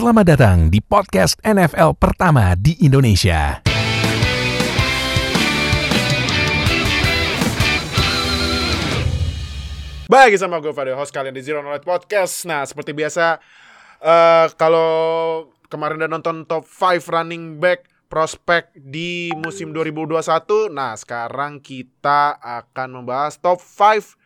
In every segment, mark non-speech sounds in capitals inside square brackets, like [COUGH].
Selamat datang di podcast NFL pertama di Indonesia. Baik sama gue Fadil, host kalian di Zero Knowledge Podcast. Nah, seperti biasa, eh kalau kemarin udah nonton top 5 running back prospek di musim 2021, nah sekarang kita akan membahas top 5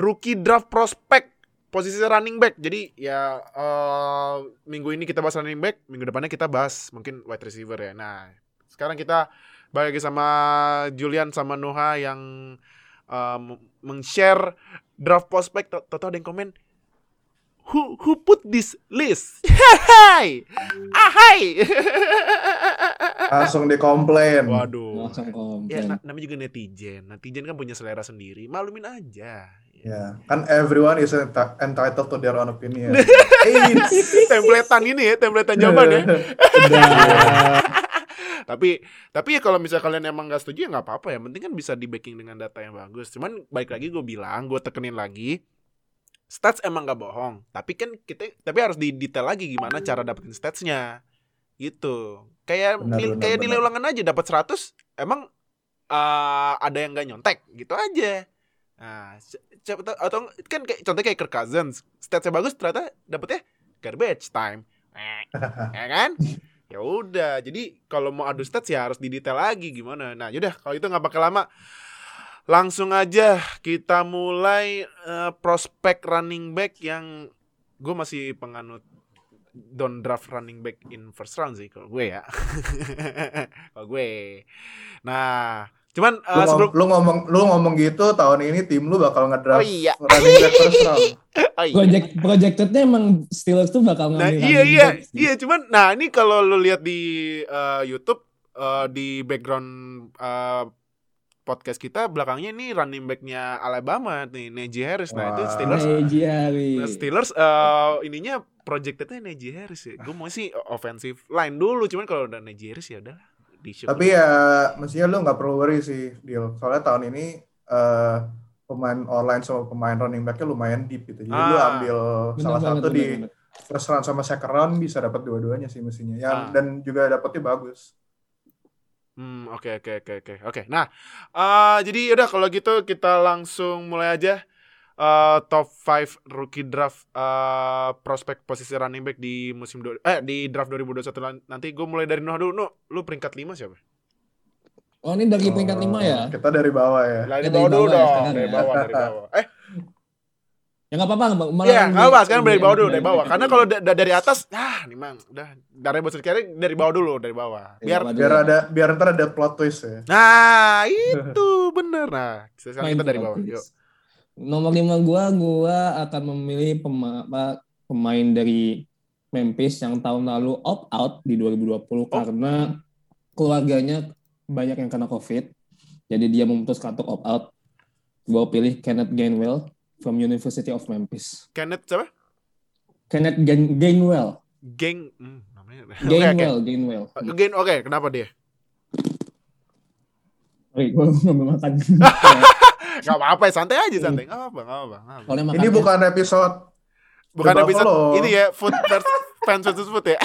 rookie draft prospek posisi running back. Jadi ya eh, minggu ini kita bahas running back, minggu depannya kita bahas mungkin wide receiver ya. Nah, sekarang kita balik lagi sama Julian sama Noha yang um, meng-share draft prospek Toto ada yang komen Who, who put this list? [LAUGHS] Hai! Ahai! [LAUGHS] langsung dikomplain. Waduh. langsung Ya, komplain. na- namanya juga netizen. Netizen kan punya selera sendiri. Maklumin aja. Ya, kan everyone is enti- entitled to their own opinion. [LAUGHS] Templetan ini ya, templetan jawaban ya. tapi tapi ya kalau misalnya kalian emang nggak setuju ya nggak apa-apa ya. Penting kan bisa di backing dengan data yang bagus. Cuman baik lagi gue bilang, gue tekenin lagi. Stats emang nggak bohong, tapi kan kita tapi harus di detail lagi gimana cara dapetin statsnya. Gitu. Kayak Benar, nil- benar, kayak nilai benar. ulangan aja dapat 100, emang eh, ada yang nggak nyontek gitu aja. Nah, atau kan kayak contohnya kayak Kirk Cousins, statsnya bagus ternyata dapetnya garbage time. [LAUGHS] Ya kan? Ya udah, jadi kalau mau adu stats ya harus didetail lagi gimana. Nah, yaudah kalau itu nggak pakai lama. Langsung aja kita mulai eh, prospek running back yang gue masih penganut don't draft running back in first round sih kalau gue ya. [LAUGHS] kalau gue. Nah, cuman eh, lu, ngom- sebelum lu ngomong lu ngomong gitu tahun ini tim lu bakal ngedraft Oh iya. running back first round. [LAUGHS] oh iya. Project projectednya emang Steelers tuh bakal Nah ngambil iya running iya back sih. iya cuman nah ini kalau lu lihat di eh, YouTube eh, di background eh, podcast kita belakangnya ini running backnya Alabama nih Najee Harris nah itu. Steelers Najee Harris. nah, Steelers eh, ininya projectednya Najee Harris ya gue mau sih offensive line dulu cuman kalau udah Najee Harris ya udah Tapi ya mestinya lu nggak perlu worry sih, Deal. Soalnya tahun ini eh, pemain online sama pemain running backnya lumayan deep gitu. Jadi lu Ah. ambil Bener salah banget, satu bener di banget. first round sama second round bisa dapat dua-duanya sih mestinya. Yang Ah. dan juga dapetnya bagus. Hmm, oke oke oke oke. Oke. Nah, eh jadi udah kalau gitu kita langsung mulai aja eh top 5 rookie draft eh prospek posisi running back di musim dua, eh di draft 2021 lan- nanti gue mulai dari Noah dulu. Nuh, lu peringkat 5 siapa? Oh ini dari peringkat Oh, lima ya? Kita dari bawah ya. Dari dari bawah dulu ya dong, sekarang dari ya. bawah, dari bawah. [LAUGHS] Eh, Ya nggak apa-apa. malah iya, yang enggak di- apa, sekarang dari bawah dulu, dari bawah. Karena kalau da- da- dari atas, ah, nih mang, udah dari bosnya kiri dari bawah dulu, dari bawah. Biar bawah Biar ada biar ntar ada plot twist ya. Nah, [LAUGHS] itu bener. Nah, sekarang Main kita dari bawah. Yuk. Nomor lima gua, gua akan memilih pema- apa, pemain dari Memphis yang tahun lalu opt out di 2020 karena keluarganya banyak yang kena COVID. Jadi dia memutuskan untuk opt out. Gua pilih Kenneth Gainwell from University of Memphis. Kenneth siapa? Kenneth Gain- Gainwell. Geng, hmm, namanya. [LAUGHS] Oke, oke. Gainwell, Gainwell. Again, oke, kenapa dia? Oke, gua ngambil makan. [LAUGHS] Gak apa-apa, santai aja, santai. Gak apa-apa, gak apa-apa. Ini makannya- bukan episode Bukan The episode Buffalo. ini ya, food versus [LAUGHS] fans versus food ya.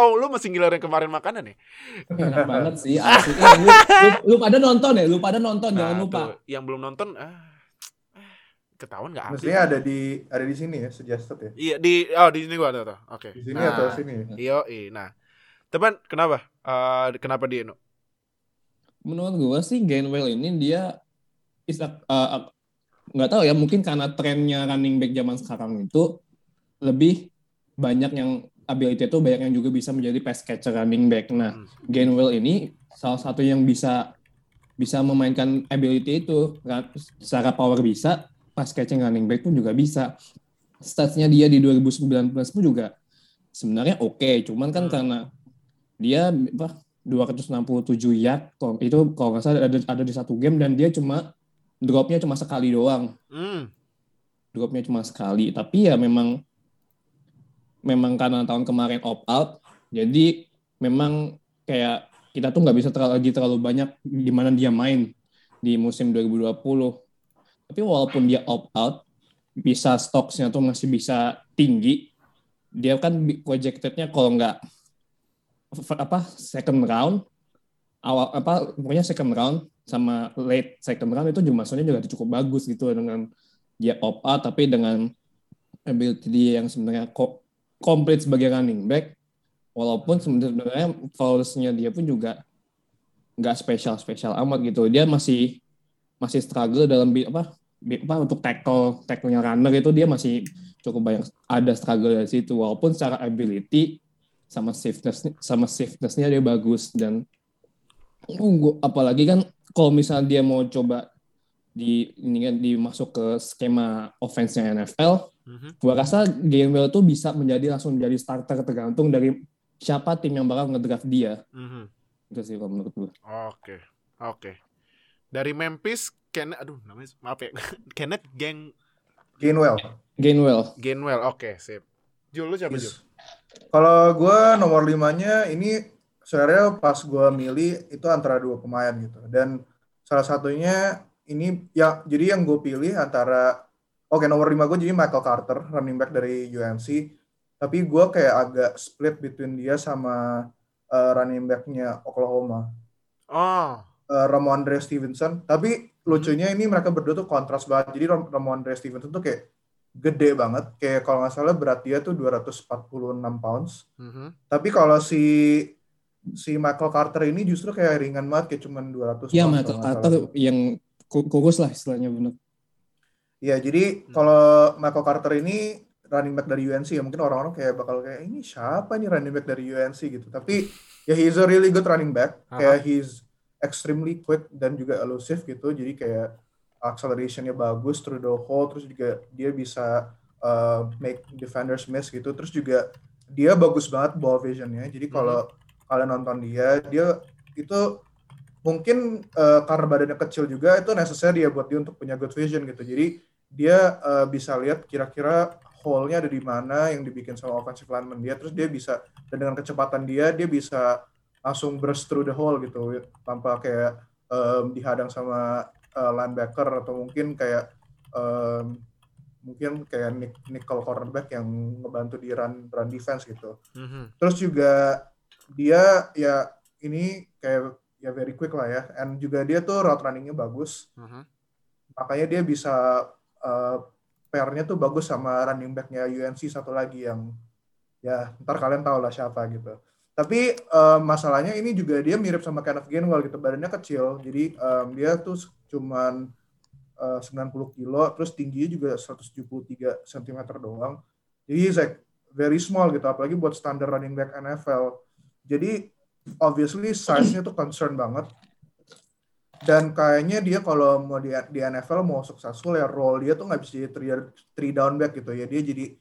oh, lu masih gila yang kemarin makanan ya? enak banget sih. asli. Eh, lu, lu, lu pada nonton ya? Lu pada nonton, jangan Nah, lupa. tuh, yang belum nonton, ah, ketahuan gak update. mestinya ada di ada di sini ya suggested ya. Iya, di, oh di sini gua ada tuh. Oke. Di sini Nah, atau sini. Iya, iya. Nah, teman, kenapa? Eh, kenapa dia, Nu? menurut gue sih Gainwell ini dia is a- uh, uh, nggak tahu ya mungkin karena trennya running back zaman sekarang itu lebih banyak yang ability itu banyak yang juga bisa menjadi pass catcher running back. Nah, Hmm. Gainwell ini salah satu yang bisa bisa memainkan ability itu Ra- secara power bisa, pass catching running back pun juga bisa. Statsnya dia di 2019 pun juga sebenarnya oke, cuman kan Hmm. karena dia apa 267 yard itu kalau nggak salah ada ada di satu game dan dia cuma dropnya cuma sekali doang Hmm. dropnya cuma sekali tapi ya memang memang karena tahun kemarin opt out jadi memang kayak kita tuh nggak bisa terlalu lagi terlalu banyak di mana dia main di musim 2020 tapi walaupun dia opt out bisa stoknya tuh masih bisa tinggi dia kan projected-nya kalau nggak apa second round awal apa pokoknya second round sama late second round itu juga juga cukup bagus gitu dengan dia opt out tapi dengan ability dia yang sebenarnya ko- komplit sebagai running back walaupun sebenarnya fouls-nya dia pun juga nggak spesial spesial amat gitu. Dia masih masih struggle dalam apa apa untuk tackle tackle-nya runner itu dia masih cukup banyak ada struggle dari situ walaupun secara ability sama safeness sama safeness-nya dia bagus dan uh, apalagi kan kalau misalnya dia mau coba di ini kan dimasuk ke skema offense-nya NFL Mhm. gua rasa Gainwell tuh bisa menjadi langsung jadi starter tergantung dari siapa tim yang bakal ngedraft dia Mhm. itu sih kalau menurut gua Oke, oke. Dari Memphis, Kenneth, aduh namanya maaf ya, [LAUGHS] Kenneth Gang Gainwell. Gainwell Gainwell, oke sip. Jul lu siapa Jul? Yes. Kalau gue nomor limanya ini sebenarnya pas gue milih itu antara dua pemain gitu. Dan salah satunya ini ya jadi yang gue pilih antara oke nomor lima gue jadi Michael Carter running back dari UNC. Tapi gue kayak agak split between dia sama uh, running backnya Oklahoma. Oh, uh, Ramondre Stevenson. Tapi lucunya ini mereka berdua tuh kontras banget. Jadi Ram Ramondre Stevenson tuh kayak gede banget. Kayak kalau nggak salah berat dia tuh 246 pounds. mhm. Tapi kalau si si Michael Carter ini justru kayak ringan banget kayak cuman 200 ya pounds, Michael Carter salah. yang kurus lah istilahnya bener Iya, jadi Hmm. kalau Michael Carter ini running back dari UNC ya mungkin orang-orang kayak bakal kayak ini siapa nih running back dari UNC gitu. Tapi ya he's a really good running back. Aha. Kayak he's extremely quick dan juga elusive gitu. Jadi kayak acceleration-nya bagus through the hole terus juga dia bisa uh, make defenders miss gitu. Terus juga dia bagus banget ball vision-nya. Jadi kalau kalian nonton dia, dia itu mungkin uh, karena badannya kecil juga itu necessary ya buat dia untuk punya good vision gitu. Jadi dia uh, bisa lihat kira-kira hole-nya ada di mana yang dibikin sama offensive lineman dia. Terus dia bisa dan dengan kecepatan dia dia bisa langsung burst through the hole gitu tanpa kayak um, dihadang sama uh, linebacker atau mungkin kayak um, mungkin kayak nick, nickel cornerback yang ngebantu di run run defense gitu. Mhm. Terus juga dia ya ini kayak ya very quick lah ya. And juga dia tuh route runningnya bagus. Mhm. Makanya dia bisa uh, pairnya tuh bagus sama running backnya UNC satu lagi yang ya ntar kalian tahu lah siapa gitu. Tapi uh, masalahnya ini juga dia mirip sama Kenneth Gainwell gitu. Badannya kecil. Jadi um, dia tuh cuman uh, 90 kilo. Terus tingginya juga 173 cm doang. Jadi he's like very small gitu. Apalagi buat standar running back NFL. Jadi obviously size-nya tuh concern banget. Dan kayaknya dia kalau mau di, di NFL mau successful ya role dia tuh nggak bisa jadi three, three down back gitu ya. Dia jadi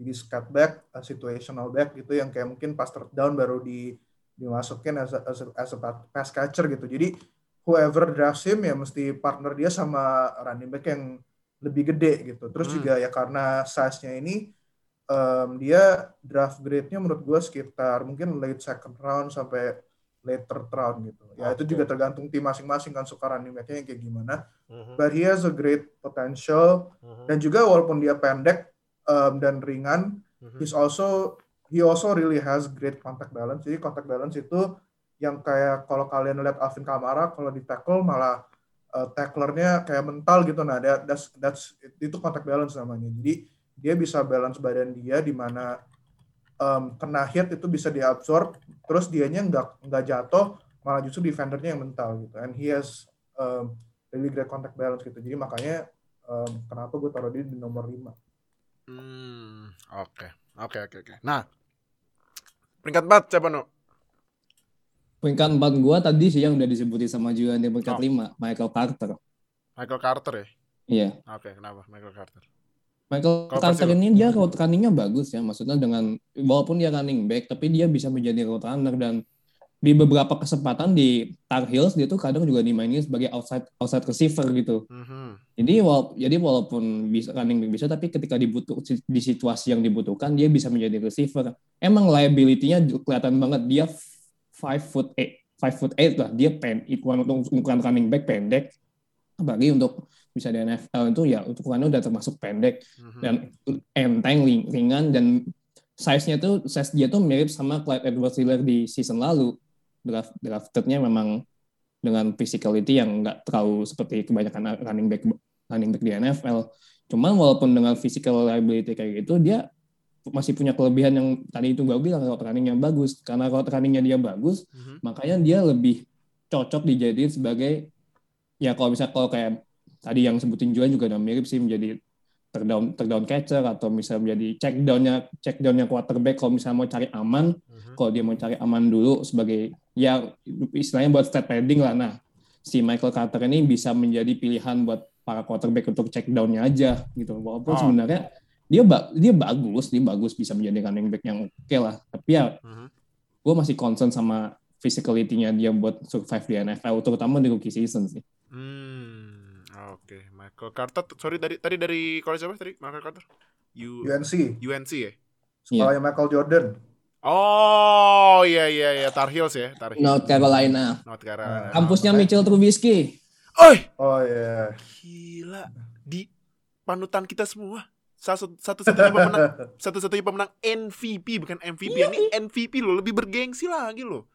jadi scat back, a situational back gitu yang kayak mungkin pas third down baru di dimasukin as a, as a, as a pass catcher gitu. Jadi whoever drafts him ya mesti partner dia sama running back yang lebih gede gitu. Terus Hmm. juga ya karena size-nya ini um, dia draft grade-nya menurut gue sekitar mungkin late second round sampai late third round gitu. Ya itu Oke. juga tergantung tim masing-masing kan suka running back-nya yang kayak gimana. Mhm. But he has a great potential Mhm. dan juga walaupun dia pendek um, dan ringan, Mhm. he's also he also really has great contact balance. Jadi contact balance itu yang kayak kalau kalian lihat Alvin Kamara kalau di tackle malah uh, tacklernya kayak mental gitu. Nah, that, that's that's itu contact balance namanya. Jadi dia bisa balance badan dia di mana um, kena hit itu bisa diabsorb, terus dianya nggak nggak jatuh, malah justru defendernya yang mental gitu. And he has um, really great contact balance gitu. Jadi makanya um, kenapa gue taruh dia di nomor 5. Hmm, oke. Oke, oke, oke. Nah, peringkat 4 siapa, No? peringkat empat gua tadi sih yang udah disebutin sama Julian di peringkat Oh. lima Michael Carter Michael Carter ya? iya Oke, kenapa Michael Carter? Michael Kalau Carter ini dia route runningnya bagus ya maksudnya dengan walaupun dia running back tapi dia bisa menjadi route runner dan di beberapa kesempatan di Tar Heels dia tuh kadang juga dimainin sebagai outside outside receiver gitu Mhm. Jadi wala- jadi walaupun bisa running back bisa tapi ketika dibutuh di situasi yang dibutuhkan dia bisa menjadi receiver. Emang liability-nya kelihatan banget dia 5 foot 8, 5 foot 8 lah. Dia pen ukuran untuk ukuran running back pendek. Apalagi untuk bisa di NFL itu ya untuk ukurannya udah termasuk pendek Mhm. dan enteng ling- ringan dan size-nya tuh size dia tuh mirip sama Clyde Edwards-Helaire di season lalu. Draft draftednya memang dengan physicality yang nggak terlalu seperti kebanyakan running back running back di NFL. Cuman walaupun dengan physical liability kayak gitu, dia masih punya kelebihan yang tadi itu gue bilang route runningnya bagus. Karena route runningnya dia bagus, Mhm. makanya dia lebih cocok dijadiin sebagai ya kalau bisa kalau kayak tadi yang sebutin Juan juga udah mirip sih menjadi terdown terdown catcher atau misalnya menjadi check downnya check downnya quarterback kalau misalnya mau cari aman Mhm. kalau dia mau cari aman dulu sebagai ya istilahnya buat stat padding lah nah si Michael Carter ini bisa menjadi pilihan buat para quarterback untuk check downnya aja gitu walaupun Oh. sebenarnya dia ba- dia bagus dia bagus bisa menjadi running back yang oke lah tapi ya Mhm. gue masih concern sama physicality-nya dia buat survive di NFL terutama di rookie season sih Hmm, oke. Michael Carter, sorry tadi tadi dari college apa tadi? Michael Carter? U, UNC, UNC ya? sekolahnya Michael Jordan. Oh, iya iya iya, Tar Heels ya, Tar Heels. North Carolina North Carolina. kampusnya Mitchell Trubisky Oi, Oh iya. gila. Di panutan kita semua. Satu satu-satunya pemenang [LAUGHS] satu-satunya pemenang MVP bukan MVP ini MVP lo lebih bergengsi lagi lo.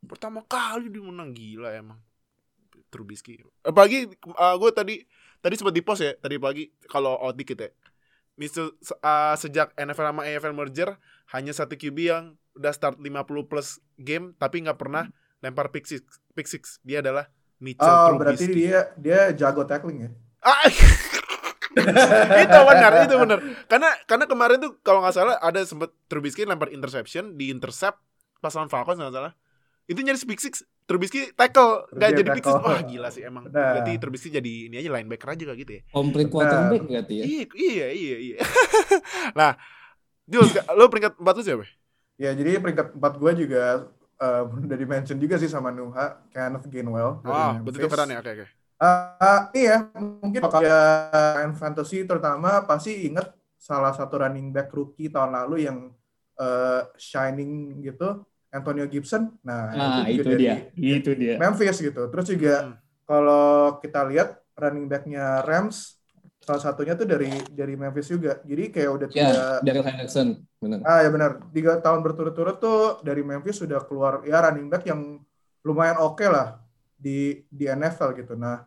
Pertama kali dia menang gila emang. Trubisky. Apalagi gue tadi tadi sempat di post ya tadi pagi kalau out dikit ya. Misal uh, sejak NFL sama AFL merger hanya satu QB yang udah start 50 plus game tapi nggak pernah lempar pick six, pick six. Dia adalah Mitchell Oh, berarti Trubisky. dia dia jago tackling ya. Ah, [LAUGHS] itu benar, itu benar. Karena karena kemarin tuh kalau nggak salah ada sempat Trubisky lempar interception di intercept pas lawan Falcons nggak salah. Itu nyaris pick six, Trubisky tackle nggak jadi pick six. tackle. Wah gila sih emang. Benar. Berarti Trubisky jadi ini aja linebacker aja kayak gitu ya. Benar. quarterback berarti ya Iya, iya, iya, iya. [LAUGHS] nah, Jules, lo peringkat 4 lu siapa? Ya, jadi peringkat 4 gue juga eh, [LAUGHS] udah di-mention juga sih sama Nuha, Kenneth Gainwell. dari Oh, betul tukeran ya, oke oke. Ah, iya, mungkin kalau ya main fantasy terutama pasti inget salah satu running back rookie tahun lalu yang eh, shining gitu, Antonio Gibson. Nah, nah itu juga dia dari itu dia Memphis gitu. Terus juga Hmm. kalau kita lihat running backnya Rams, salah satunya tuh dari dari Memphis juga. Jadi kayak udah tiga, ya Daryl Henderson benar ah ya benar, tiga tahun berturut-turut tuh dari Memphis sudah keluar ya running back yang lumayan oke lah di di NFL gitu. Nah,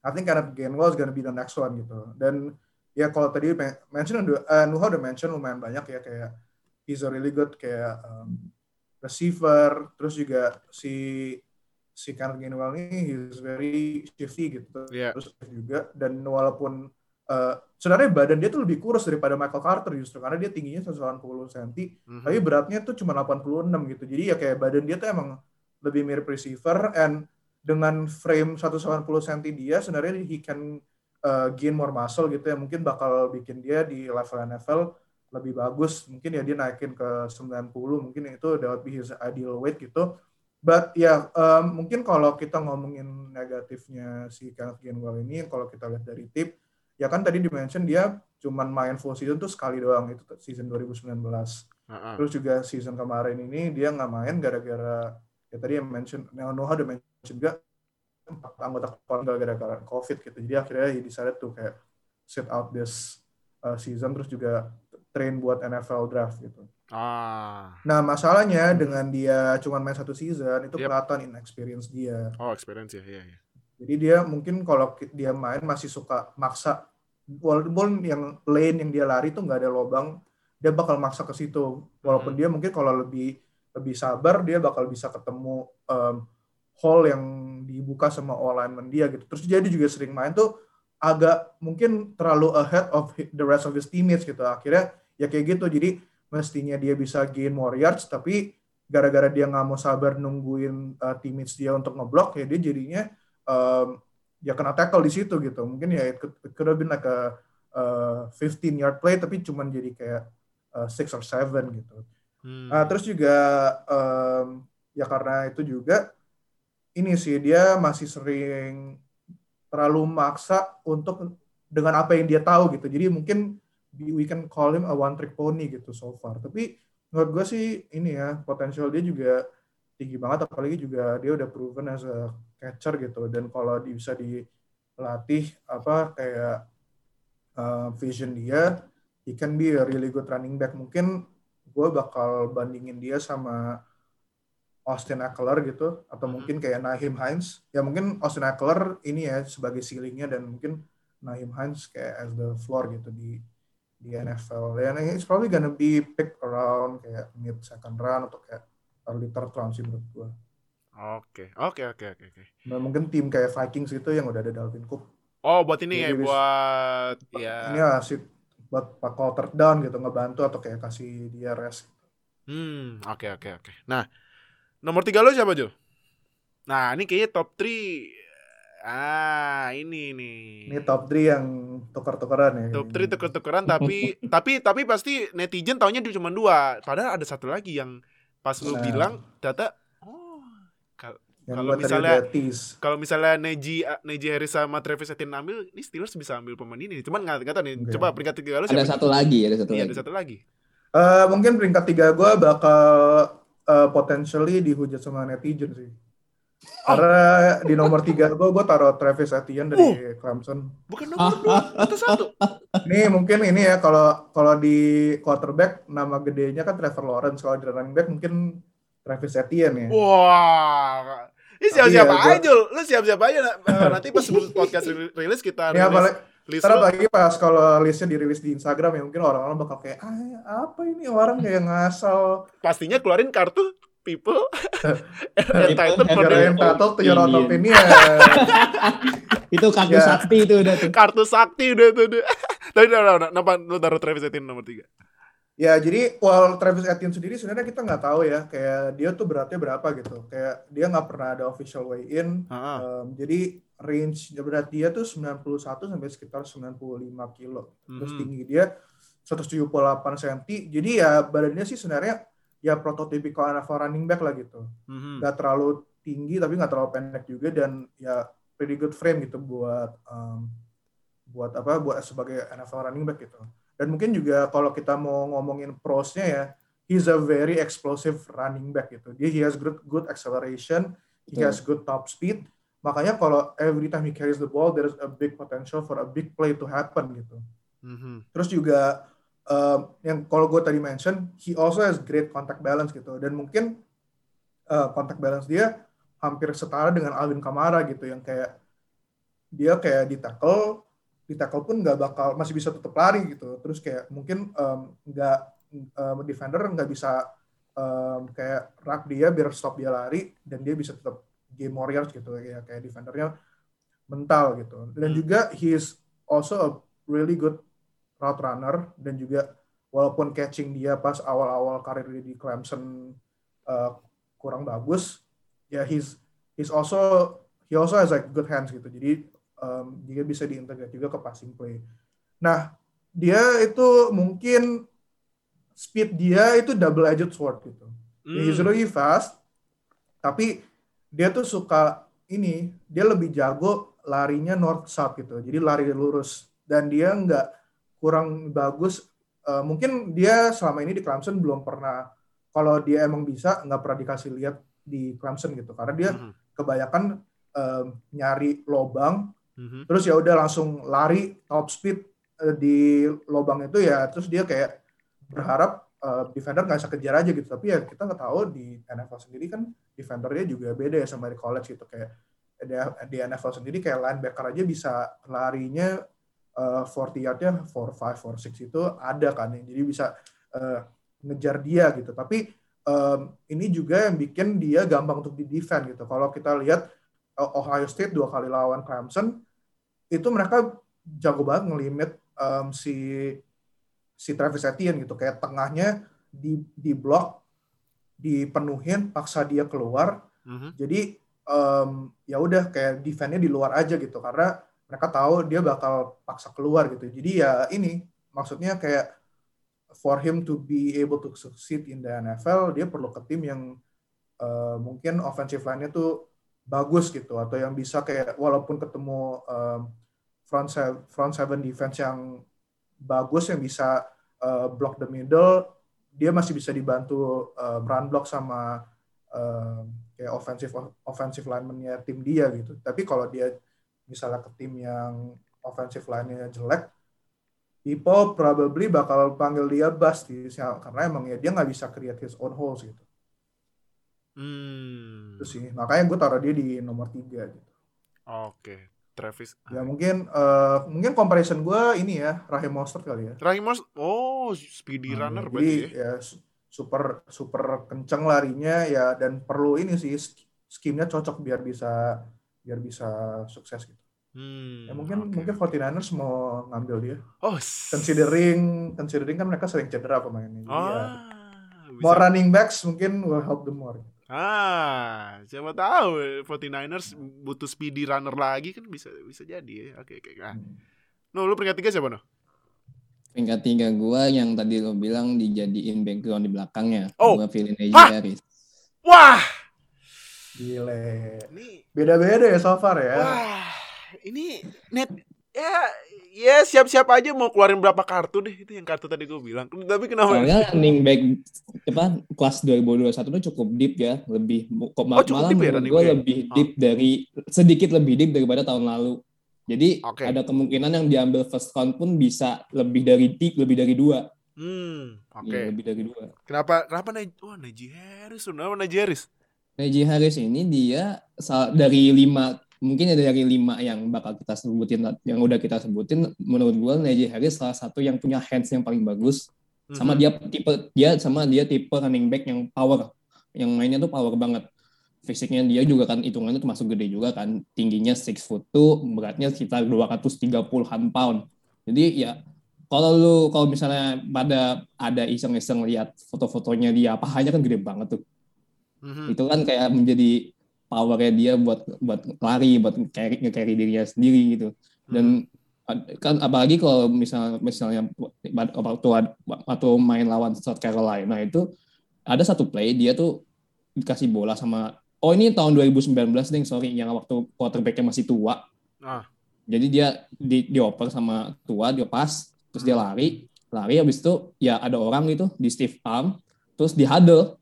I think Kenneth Gainwell is gonna be the next one gitu. Dan ya kalau tadi men- mention eh, Nuha udah mention lumayan banyak ya kayak he's a really good kayak um, receiver, terus juga si si Kenneth Gainwell ini he's very shifty gitu. Iya. Terus juga dan walaupun eh, sebenarnya badan dia tuh lebih kurus daripada Michael Carter justru karena dia tingginya 180 cm Mhm. tapi beratnya tuh cuma 86 gitu. Jadi ya kayak badan dia tuh emang lebih mirip receiver and dengan frame 180 cm dia sebenarnya he can uh, gain more muscle gitu ya. Mungkin bakal bikin dia di level NFL lebih bagus. Mungkin ya dia naikin ke 90, mungkin itu udah be his ideal weight gitu. But ya um, mungkin kalau kita ngomongin negatifnya si Kenneth Gainwell ini kalau kita lihat dari tip ya kan tadi dimention dia cuman main full season tuh sekali doang itu season 2019. Heeh. Terus juga season kemarin ini dia nggak main gara-gara ya tadi yang mention Noah udah mention juga empat anggota keluarga gara-gara COVID gitu. Jadi akhirnya he decided to kayak sit out this uh, season terus juga train buat NFL draft gitu. Ah. Nah masalahnya dengan dia cuma main satu season itu Yep. kelihatan inexperience dia. Oh, experience ya, iya iya. Jadi dia mungkin kalau dia main masih suka maksa walaupun yang lane yang dia lari tuh nggak ada lobang, dia bakal maksa ke situ. Walaupun Mhm. dia mungkin kalau lebih lebih sabar dia bakal bisa ketemu um, hole yang dibuka sama lineman dia gitu. Terus jadi juga sering main tuh agak mungkin terlalu ahead of the rest of his teammates gitu. Akhirnya ya kayak gitu. Jadi mestinya dia bisa gain more yards tapi gara-gara dia nggak mau sabar nungguin uh, teammates dia untuk ngeblok ya dia jadinya um, ya kena tackle di situ gitu. Mungkin ya it could, it could have been like a uh, 15 yard play tapi cuman jadi kayak uh, six or seven gitu. Hmm. Nah, terus juga um, ya karena itu juga ini sih dia masih sering terlalu maksa untuk dengan apa yang dia tahu gitu. Jadi mungkin we can call him a one trick pony gitu so far. Tapi menurut gue sih ini ya potensial dia juga tinggi banget apalagi juga dia udah proven as a catcher gitu dan kalau bisa dilatih apa kayak uh, vision dia he can be a really good running back mungkin gue bakal bandingin dia sama Austin Eckler gitu atau Mhm. mungkin kayak Naheem Hines ya mungkin Austin Eckler ini ya sebagai ceilingnya dan mungkin Naheem Hines kayak as the floor gitu di di NFL dan it's probably gonna be pick around kayak mid second round atau kayak early third round sih menurut gue Oke, oke, oke, oke, oke. nah, mungkin tim kayak Vikings gitu yang udah ada Dalvin Cook Oh, buat ini ya, buat ini ya. asik buat pak third down gitu ngebantu atau kayak kasih dia rest Hmm, oke, oke, oke. Nah, nomor tiga lo siapa, Jo? Nah, ini kayaknya top 3. Ah, ini nih. ini top 3 yang tuker-tukeran ya Top 3 tuker-tukeran tapi [LAUGHS] tapi tapi pasti netizen taunya dia cuma dua. Padahal ada satu lagi yang pas lu Nah. bilang data oh kalau misalnya- kalau misalnya Neji Neji Harris sama Travis Etienne ambil, ini Steelers bisa ambil pemain ini. Cuman nggak tahu nih. Coba peringkat tiga lo Ada siapa? satu lagi, ada satu Iya, lagi. ada satu lagi. Eh, mungkin peringkat tiga gue bakal eh, potentially dihujat sama netizen sih. Oh. Karena di nomor tiga gue, gue taruh Travis Etienne dari Uh. Clemson. Bukan nomor dua atau satu. Ini mungkin ini ya kalau kalau di quarterback nama gedenya kan Trevor Lawrence. Kalau di running back mungkin Travis Etienne ya. Wah. Ini siap-siap Iya, gua- aja. Lu siap-siap aja. Eh, Nanti pas podcast ri- rilis kita rilis apalagi, list ntar lo. apalagi pas kalau listnya dirilis di Instagram ya mungkin orang-orang bakal kayak ah apa ini orang kayak ngasal Pastinya keluarin kartu people entitled for their entitled to your own Opinion. [LAUGHS] Itu kartu Ya. sakti itu udah tuh. kartu sakti udah tuh udah. [LAUGHS] Tapi udah, udah, udah. Kenapa lu taruh Travis Etienne nomor 3? Ya, jadi well Travis Etienne sendiri sebenarnya kita nggak tahu ya, kayak dia tuh beratnya berapa gitu. Kayak dia nggak pernah ada official weigh in. Um, jadi range berat dia tuh 91 sampai sekitar 95 kilo. Terus Mhm. tinggi dia 178 cm. Jadi ya badannya sih sebenarnya ya prototipikal NFL running back lah gitu. Mhm. Nggak terlalu tinggi tapi nggak terlalu pendek juga dan ya pretty good frame gitu buat um, buat apa buat sebagai NFL running back gitu. Dan mungkin juga kalau kita mau ngomongin prosnya ya, he's a very explosive running back gitu. Dia he has good good acceleration, he Betul. has good top speed. Makanya kalau every time he carries the ball, there's a big potential for a big play to happen gitu. Mhm. Terus juga um, yang kalau gue tadi mention, he also has great contact balance gitu. Dan mungkin uh, contact balance dia hampir setara dengan Alvin Kamara gitu, yang kayak dia kayak di tackle, di tackle pun nggak bakal masih bisa tetap lari gitu. Terus kayak mungkin um, nggak um, defender nggak bisa um, kayak rak dia biar stop dia lari dan dia bisa tetap game warriors gitu ya kayak defendernya mental gitu. Dan Hmm. juga he is also a really good route runner dan juga walaupun catching dia pas awal-awal karir dia di Clemson uh, kurang bagus, ya he's he's also he also has like good hands gitu. Jadi um, dia bisa diintegrate juga ke passing play. Nah, dia itu mungkin speed dia itu double edged sword gitu. Ya, He's Hmm. really fast, tapi dia tuh suka ini, dia lebih jago larinya north south gitu. Jadi lari lurus dan dia nggak kurang bagus. Eh, mungkin dia selama ini di Clemson belum pernah kalau dia emang bisa nggak pernah dikasih lihat di Clemson gitu karena dia Mhm. kebanyakan em, nyari lobang Mhm. terus ya udah langsung lari top speed eh, di lobang itu ya terus dia kayak berharap eh, defender nggak bisa kejar aja gitu tapi ya kita nggak tahu di NFL sendiri kan defendernya juga beda ya sama di college gitu kayak di, di NFL sendiri kayak linebacker aja bisa larinya eh, 40 yardnya 4-5, 4-6 itu ada kan jadi bisa eh, ngejar dia gitu. Tapi em, ini juga yang bikin dia gampang untuk di defend gitu. Kalau kita lihat eh, Ohio State dua kali lawan Clemson itu mereka jago banget ngelimit em, si si Travis Etienne gitu. Kayak tengahnya di di blok dipenuhin paksa dia keluar. Mhm. jadi em, ya udah kayak defense-nya di luar aja gitu. Karena mereka tahu dia bakal paksa keluar gitu. Jadi ya ini maksudnya kayak for him to be able to succeed in the NFL dia perlu ke tim yang eh, mungkin offensive line-nya tuh bagus gitu atau yang bisa kayak walaupun ketemu em, front seven, front seven defense yang bagus yang bisa eh, block the middle dia masih bisa dibantu eh, run block sama eh, kayak offensive offensive lineman-nya tim dia gitu. Tapi kalau dia misalnya ke tim yang offensive line-nya jelek people probably bakal panggil dia bust sih karena emang ya dia nggak bisa create his own holes gitu. Hmm. Itu sih. Makanya gue taruh dia di nomor tiga gitu. Oke, Travis. Ya mungkin eh, mungkin comparison gue ini ya Raheem Mostert kali ya. Raheem Mostert, oh speedy Nah, runner jadi berarti ya. ya su- super super kenceng larinya ya dan perlu ini sih sk- skimnya cocok biar bisa biar bisa sukses gitu. Hmm, Ya mungkin oke. mungkin 49ers mau ngambil dia. Oh, Considering considering kan mereka sering cedera pemainnya. Jadi ya, Ah, bisa. more running backs mungkin will help them more. Ah, siapa tahu 49ers butuh speedy runner lagi kan bisa bisa jadi ya. Oke, oke. Nah, Hmm. no, lu peringkat tiga siapa no? Peringkat tiga gue yang tadi lo bilang dijadiin background di belakangnya. Oh. Gue pilih Najee? Harris. Wah, Gile. ini Beda-beda ya so far ya. wah, ini net ya ya siap-siap aja mau keluarin berapa kartu deh itu yang kartu tadi gue bilang. Tapi kenapa? Soalnya running back apa kelas 2021 itu cukup deep ya, lebih kok Oh, cukup malah deep ya gue lebih Oh. deep dari sedikit lebih deep daripada tahun lalu. Jadi Oke. ada kemungkinan yang diambil first count pun bisa lebih dari deep, lebih dari dua. Hmm, oke. Iya, lebih dari dua. Kenapa kenapa Naj Wah, Najee Harris, kenapa Najee Harris? Najee Harris ini dia dari lima mungkin ada dari lima yang bakal kita sebutin yang udah kita sebutin menurut gue Najee Harris salah satu yang punya hands yang paling bagus. Sama Mhm. dia tipe dia sama dia tipe running back yang power. Yang mainnya tuh power banget. Fisiknya dia juga kan hitungannya termasuk gede juga kan. Tingginya 6 foot 2 beratnya sekitar 230-an pound. Jadi ya kalau lu kalau misalnya pada ada iseng-iseng lihat foto-fotonya dia pahanya kan gede banget tuh Mhm. itu kan kayak menjadi powernya dia buat buat lari buat carry carry dirinya sendiri gitu. Dan kan apalagi kalau misalnya misalnya waktu waktu main lawan South Carolina itu ada satu play dia tuh dikasih bola sama oh ini tahun 2019 deh sorry yang waktu quarterbacknya masih tua. Ah. jadi dia di, dioper sama tua dia pas terus dia lari lari habis itu ya ada orang gitu di stiff arm terus di huddle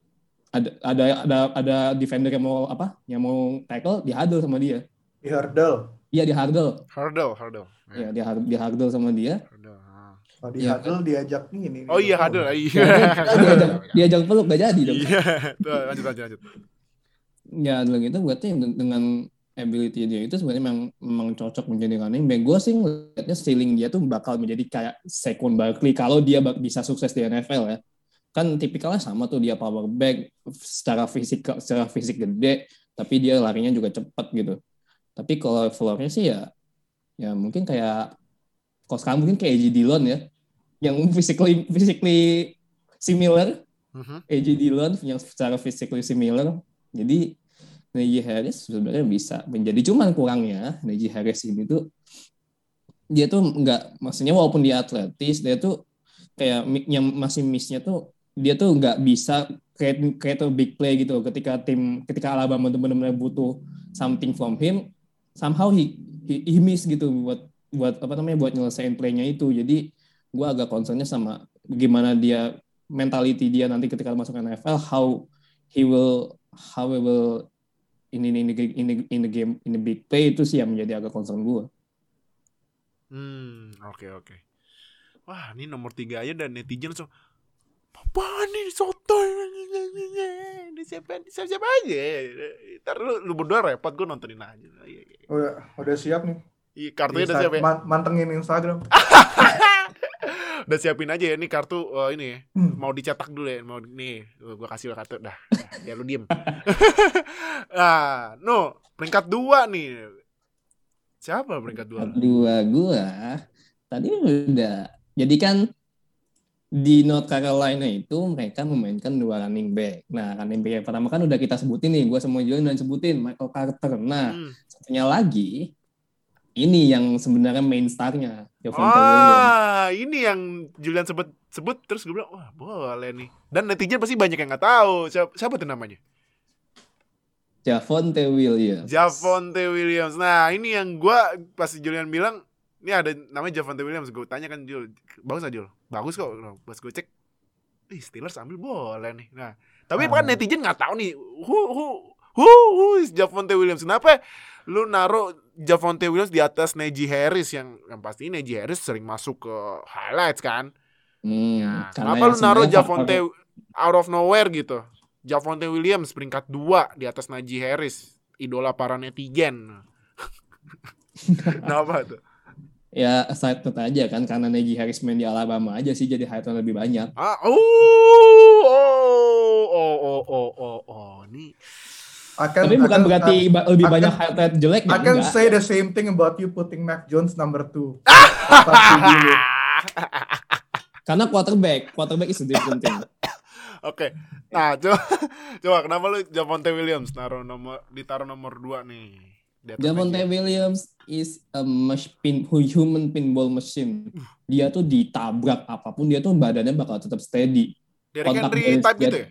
ada ada ada ada defender yang mau apa yang mau tackle di huddle sama dia Di hurdle. iya di huddle Hurdle, hurdle. ya di hur- di huddle sama dia Hurdle. ah. Oh, di Iya, huddle diajak ini. Oh iya, hurdle. Iya. Ya, dia- diajak diajak peluk gak jadi dong Iya. Tuh, lanjut lanjut lanjut. ya dengan itu berarti dengan- dengan ability dia itu sebenarnya memang, memang cocok menjadi running back. Gue sih ngeliatnya ceiling dia tuh bakal menjadi kayak Saquon Barkley kalau dia bisa sukses di NFL ya. Kan tipikalnya sama tuh dia power back secara fisik secara fisik gede, tapi dia larinya juga cepat gitu. Tapi kalau floornya sih ya ya mungkin kayak kalau sekarang mungkin kayak AJ Dillon ya yang [LAUGHS] physically physically similar. AJ Dillon yang secara physically similar. Jadi Najee Harris sebenarnya bisa menjadi cuman kurangnya Najee Harris ini tuh dia tuh nggak maksudnya walaupun dia atletis dia tuh kayak yang masih missnya tuh dia tuh nggak bisa create create a big play gitu ketika tim ketika Alabama tuh benar-benar butuh something from him somehow he he, he miss gitu buat buat apa namanya buat nyelesain playnya itu jadi gue agak concernnya sama gimana dia mentality dia nanti ketika masuk NFL how he will how he will in in in the, in in the game in the big play itu sih yang menjadi agak concern gue. Hmm, oke oke. Wah, ini nomor tiga aja dan netizen so apa nih soto ini siapa siapa siapa aja ntar lu, lu berdua repot gue nontonin aja Iya, iya. Udah, udah siap nih. Iya, kartunya udah siap ya man- mantengin Instagram. [LAUGHS] udah siapin aja ya ini kartu eh, ini ya. Hmm. mau dicetak dulu ya mau nih gue kasih lo kartu dah ya lu diem [LAUGHS] nah no peringkat dua nih siapa peringkat dua Dua gua tadi udah jadi kan di North Carolina itu mereka memainkan dua running back. Nah, running back yang pertama kan udah kita sebutin nih, gua sama Julian udah sebutin Michael Carter. Nah, Hmm. satunya lagi ini yang sebenarnya main star-nya, Williams. Ah, ini yang Julian sebut sebut terus gue bilang wah boleh nih. Dan netizen pasti banyak yang nggak tahu siapa, siapa tuh namanya. Javonte Williams. Javonte Williams. Nah ini yang gua pas Julian bilang ini ada namanya Javonte Williams. Gue tanya kan Jul, bagus nggak Jul? Bagus kok. Nah, Pas gue cek, ih Steelers ambil boleh nih. Nah tapi Ah. kan netizen nggak tahu nih who who Who, who is Javonte Williams? Kenapa lu naruh Javonte Williams di atas Najee Harris yang yang pasti Najee Harris sering masuk ke highlights kan? Hmm, karena kenapa lu naruh faktor- out of nowhere gitu? Javonte Williams peringkat 2 di atas Najee Harris, idola para netizen. [LAUGHS] Kenapa tuh? Ya side note aja kan karena Najee Harris main di Alabama aja sih jadi highlight lebih banyak. Ah, oh, oh, oh, oh, oh, oh, oh, ini Akan, Tapi bukan akan- berarti ba- lebih akan- banyak highlight jelek I can enggak. say the same thing about you putting Mac Jones number two. [LAUGHS] Karena quarterback, quarterback is a different thing. Oke. Nah, [LAUGHS] coba coba kenapa lu Javonte Williams naruh nomor ditaruh nomor 2 nih? Javonte? Williams is a mach- pin, human pinball machine. Dia tuh ditabrak apa pun dia tuh badannya bakal tetap steady. Derrick kontak Henry dari type gitu ya?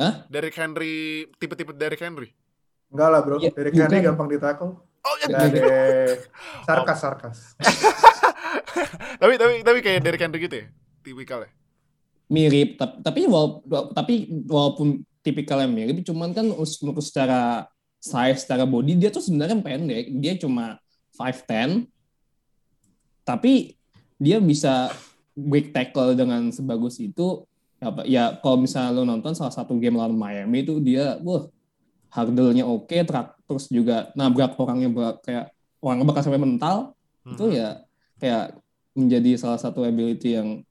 Hah? Derrick Henry tipe-tipe Derrick Henry. Enggak lah bro, Ya, Derrick Henry gampang di tackle. Oh, ya. Deh. [LAUGHS] Sarkas, sarkas. [LAUGHS] tapi tapi tapi kayak Derrick Henry gitu ya? Tipikal ya? Mirip, tapi tapi, wala- tapi walaupun tipikalnya mirip, cuman kan secara size, secara body dia tuh sebenarnya pendek. Dia cuma 5'10, tapi dia bisa break tackle dengan sebagus itu. Apa, ya kalau misalnya lo nonton salah satu game lawan Miami itu dia, wah hurdle-nya oke, trak- terus juga nabrak orangnya kayak orangnya bakal sampai mental. itu Mhm. ya kayak menjadi salah satu ability yang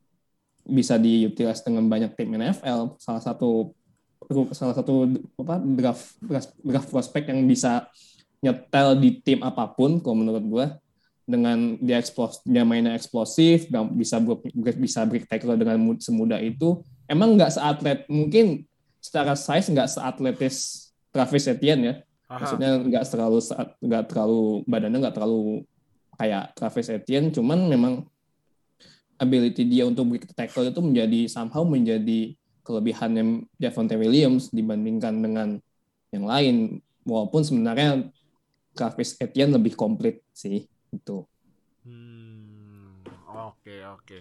bisa diutilize dengan banyak tim NFL salah satu salah satu apa draft draft, prospek yang bisa nyetel di tim apa pun kalau menurut gua. Dengan dia eksplos dia mainnya eksplosif dan bisa bisa break tackle dengan mu- semudah itu. Emang nggak seatlet mungkin secara size nggak seatletis Travis Etienne ya. Aha. maksudnya nggak terlalu nggak terlalu badannya nggak terlalu kayak Travis Etienne cuman memang ability dia untuk break tackle itu menjadi somehow menjadi kelebihannya Javonte Williams dibandingkan dengan yang lain walaupun sebenarnya Travis Etienne lebih komplit sih itu Hmm, oke oke.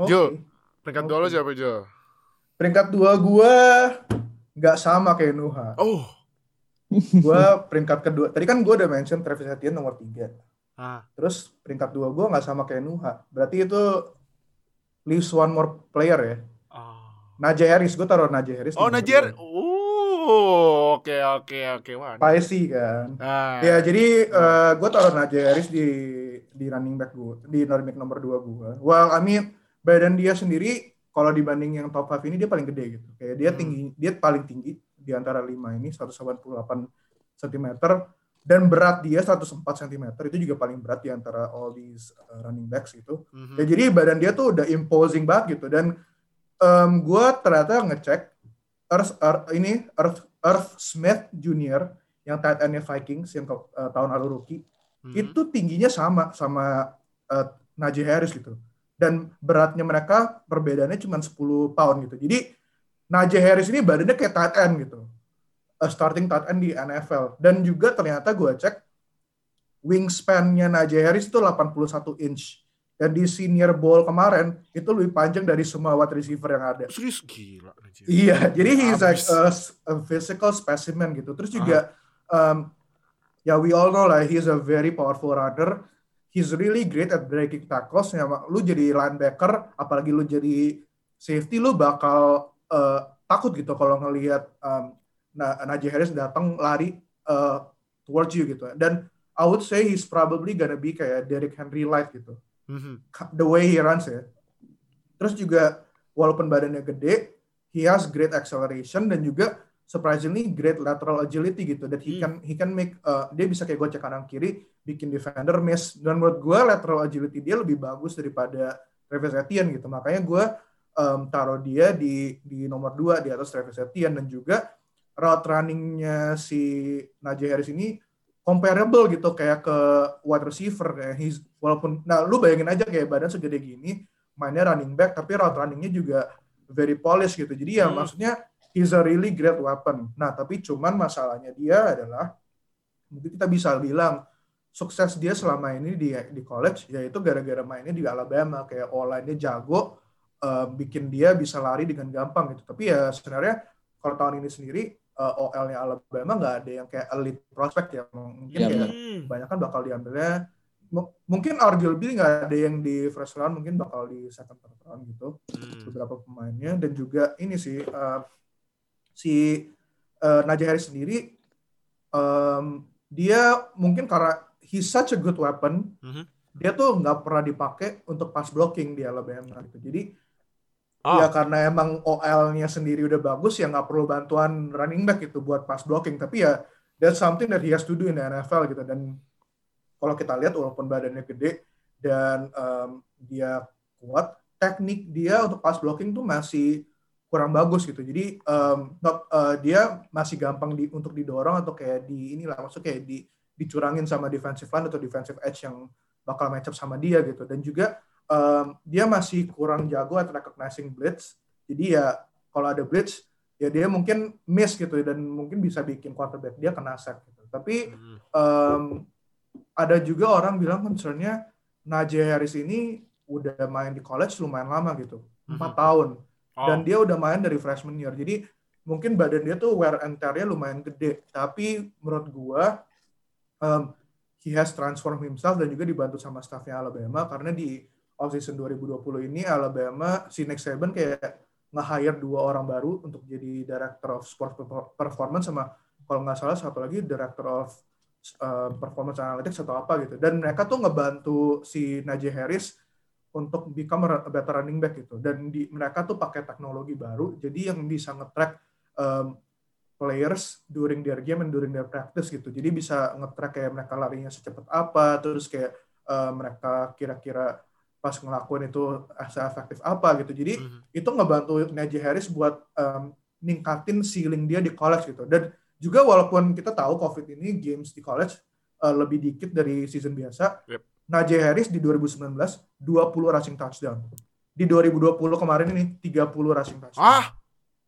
Oke. Jo. Peringkat dua lo siapa Jo? Peringkat dua gua nggak sama kayak Nuha. Oh. Gua peringkat kedua. Tadi kan gua udah mention Travis Etienne nomor tiga. Ah. Terus peringkat dua gua nggak sama kayak Nuha. Berarti itu leaves one more player ya. Oh, Najee Harris, gue taruh Najee Harris. oh nomor Najer. dua. Oh, oke oke oke. Wah. Spicy kan. Ah. Ya jadi eh, gue taruh Najee Harris di di running back gue, di running back nomor 2 gue. Well, I mean badan dia sendiri kalau dibanding yang top 5 ini dia paling gede gitu. Kayak dia Hmm. tinggi, dia paling tinggi di antara 5 ini 188 cm dan berat dia 104 cm. Itu juga paling berat di antara all these uh, running backs gitu. Mhm. Ya jadi badan dia tuh udah imposing banget gitu dan gue ternyata ngecek Earth, Earth ini Earth, Earth Smith Junior yang tight endnya Vikings yang eh, tahun lalu rookie Mhm. itu tingginya sama sama eh, Najee Harris gitu. Dan beratnya mereka perbedaannya cuma 10 pound gitu. Jadi Najee Harris ini badannya kayak tight end gitu. A starting tight end di NFL dan juga ternyata gue cek wingspan-nya Najee Harris itu 81 inch dan di senior bowl kemarin itu lebih panjang dari semua wide receiver yang ada Serius gila. Iya, jadi he's like a, a physical specimen gitu. Terus juga, um, ya we all know lah, he's a very powerful runner. He's really great at breaking tackles. Ya, lu jadi linebacker, apalagi lu jadi safety, lu bakal uh, takut gitu kalau ngelihat um, Na- Najee Harris datang lari uh, towards you gitu. Dan I would say he's probably gonna be kayak Derrick Henry light gitu Mhm. the way he runs ya. Terus juga walaupun badannya gede, he has great acceleration dan juga surprisingly great lateral agility gitu. That he Hmm. can he can make uh, dia bisa kayak gocek kanan kiri, bikin defender miss. Dan menurut gue lateral agility dia lebih bagus daripada Travis Etienne gitu. Makanya gue um, taruh dia di di nomor 2 di atas Travis Etienne dan juga route runningnya si Najee Harris ini comparable gitu kayak ke wide receiver kayak he's walaupun nah lu bayangin aja kayak badan segede gini mainnya running back tapi route runningnya juga very polished gitu. Jadi ya Hmm. maksudnya he's a really great weapon. Nah tapi cuman masalahnya dia adalah mungkin kita bisa bilang sukses dia selama ini di di college yaitu gara-gara mainnya di Alabama kayak online-nya jago eh, bikin dia bisa lari dengan gampang gitu. Tapi ya sebenarnya kalau tahun ini sendiri uh, OL-nya Alabama nggak ada yang kayak elite prospect ya. Mungkin Iya, kayak. Hmm. banyak kan bakal diambilnya mu- mungkin arguably nggak ada yang di first round mungkin bakal di second third round gitu Hmm. beberapa pemainnya dan juga ini sih uh, si uh, Najee Harris sendiri um, dia mungkin karena he's such a good weapon Mhm. dia tuh nggak pernah dipakai untuk pass blocking di Alabama gitu jadi Oh. ya karena emang OL-nya sendiri udah bagus ya nggak perlu bantuan running back gitu buat pass blocking. Tapi ya that's something that he has to do in the NFL gitu. Dan kalau kita lihat walaupun badannya gede dan um, dia kuat teknik dia untuk pass blocking tuh masih kurang bagus gitu. Jadi um, not, uh, dia masih gampang di, untuk didorong atau kayak di inilah maksudnya kayak di dicurangin sama defensive line atau defensive edge yang bakal match up sama dia gitu. Dan juga um, dia masih kurang jago at recognizing blitz. Jadi ya kalau ada blitz ya dia mungkin miss gitu dan mungkin bisa bikin quarterback dia kena sack gitu. Tapi um, ada juga orang bilang concernnya Najee Harris ini udah main di college lumayan lama gitu empat Mhm. tahun. Oh. dan dia udah main dari freshman year. Jadi mungkin badan dia tuh wear and tear-nya lumayan gede. Tapi menurut gua um, he has transformed himself dan juga dibantu sama staffnya Alabama karena di offseason 2020 ini Alabama si Nick Saban kayak nge-hire dua orang baru untuk jadi director of sport performance sama kalau nggak salah satu lagi director of uh, performance analytics atau apa gitu. Dan mereka tuh ngebantu si Najee Harris untuk become a better running back gitu. Dan di mereka tuh pakai teknologi baru jadi yang bisa nge-track um, players during their game and during their practice gitu. Jadi bisa nge-track kayak mereka larinya secepat apa terus kayak uh, mereka kira-kira pas ngelakuin itu se-efektif apa gitu. Jadi Mhm. itu ngebantu Najee Harris buat um, ningkatin ceiling dia di college gitu. Dan juga walaupun kita tahu COVID ini games di college uh, lebih dikit dari season biasa Yep. Najee Harris di 2019 20 rushing touchdown. Di 2020 kemarin ini 30 rushing touchdown. Ah,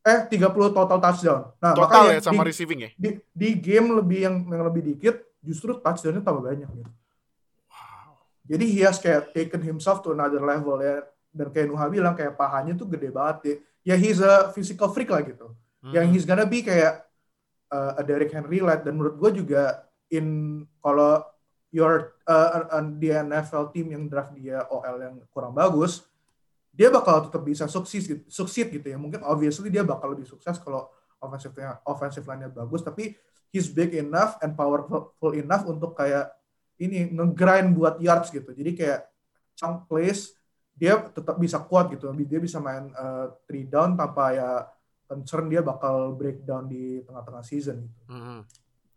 eh 30 total touchdown. Nah total makanya ya sama di, receiving ya? di, di game lebih yang yang lebih dikit justru touchdownnya tambah banyak gitu jadi he has kayak taken himself to another level ya. Dan kayak Nuha bilang kayak pahanya tuh gede banget ya ya he's a physical freak lah gitu. Yang Hmm. he's gonna be kayak uh, a Derrick Henry like dan menurut gue juga in kalau your uh, uh, di NFL team yang draft dia OL yang kurang bagus dia bakal tetap bisa sukses gitu, succeed gitu ya. Mungkin obviously dia bakal lebih sukses kalau offensive offensive line-nya bagus. Tapi he's big enough and powerful enough untuk kayak ini ngegrind buat yards gitu jadi kayak chunk plays dia tetap bisa kuat gitu dia bisa main uh, three down tanpa ya concern dia bakal breakdown di tengah-tengah season gitu. Mhm.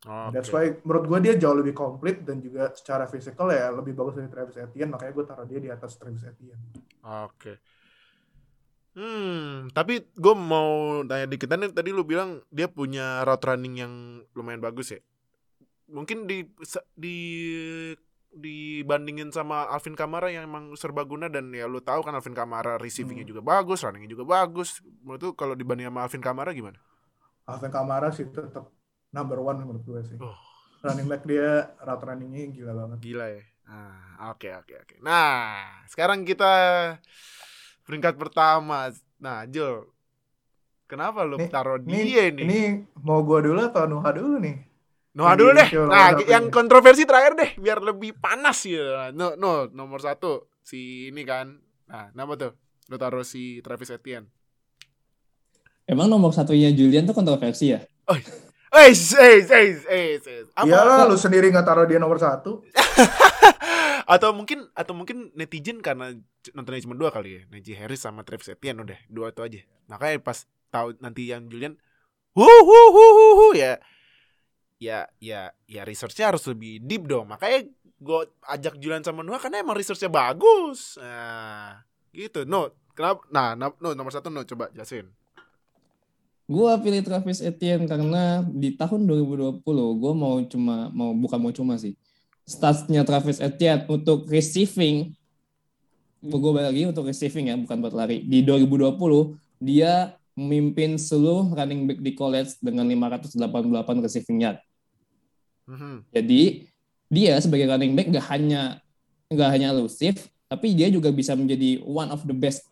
Oke. That's why menurut gue dia jauh lebih komplit dan juga secara physical ya lebih bagus dari Travis Etienne makanya gue taruh dia di atas Travis Etienne. Oke. Hmm, tapi gue mau tanya dikit tadi, tadi lu bilang dia punya route running yang lumayan bagus ya. Mungkin di di dibandingin sama Alvin Kamara yang emang serbaguna dan ya lu tahu kan Alvin Kamara receivingnya Hmm. juga bagus, runningnya juga bagus. Menurut tuh kalau dibanding sama Alvin Kamara gimana? Alvin Kamara sih tetap number one menurut gue sih. Oh. Running back dia route runningnya gila banget. Gila ya. Ah, oke oke oke. Nah, sekarang kita peringkat pertama. Nah, Jul. Kenapa lu taruh Ini, dia nih? ini mau gue dulu atau Nuha dulu nih? Noah dulu deh. Nah, yang ya. kontroversi terakhir deh, biar lebih panas ya. No, no, nomor satu si ini kan. Nah, nama tuh? Lu taruh si Travis Etienne. Emang nomor satunya Julian tuh kontroversi ya? Eh, eh, eh, eh, eh. Apa? Iyalah lu sendiri nggak taruh dia nomor satu. [LAUGHS] atau mungkin atau mungkin netizen karena nontonnya cuma dua kali ya Najee Harris sama Travis Etienne udah dua itu aja makanya pas tahu nanti yang Julian hu hu hu hu hu ya ya ya ya researchnya harus lebih deep dong makanya gue ajak Julian sama Noah karena emang researchnya bagus nah gitu no kenapa nah no, no nomor satu no coba jelasin Gua pilih Travis Etienne karena di tahun 2020 gue mau cuma mau bukan mau cuma sih. Statsnya Travis Etienne untuk receiving gue balik lagi untuk receiving ya bukan buat lari. Di 2020 dia memimpin seluruh running back di college dengan 588 receiving yard. Mhm. Jadi dia sebagai running back gak hanya gak hanya elusif, tapi dia juga bisa menjadi one of the best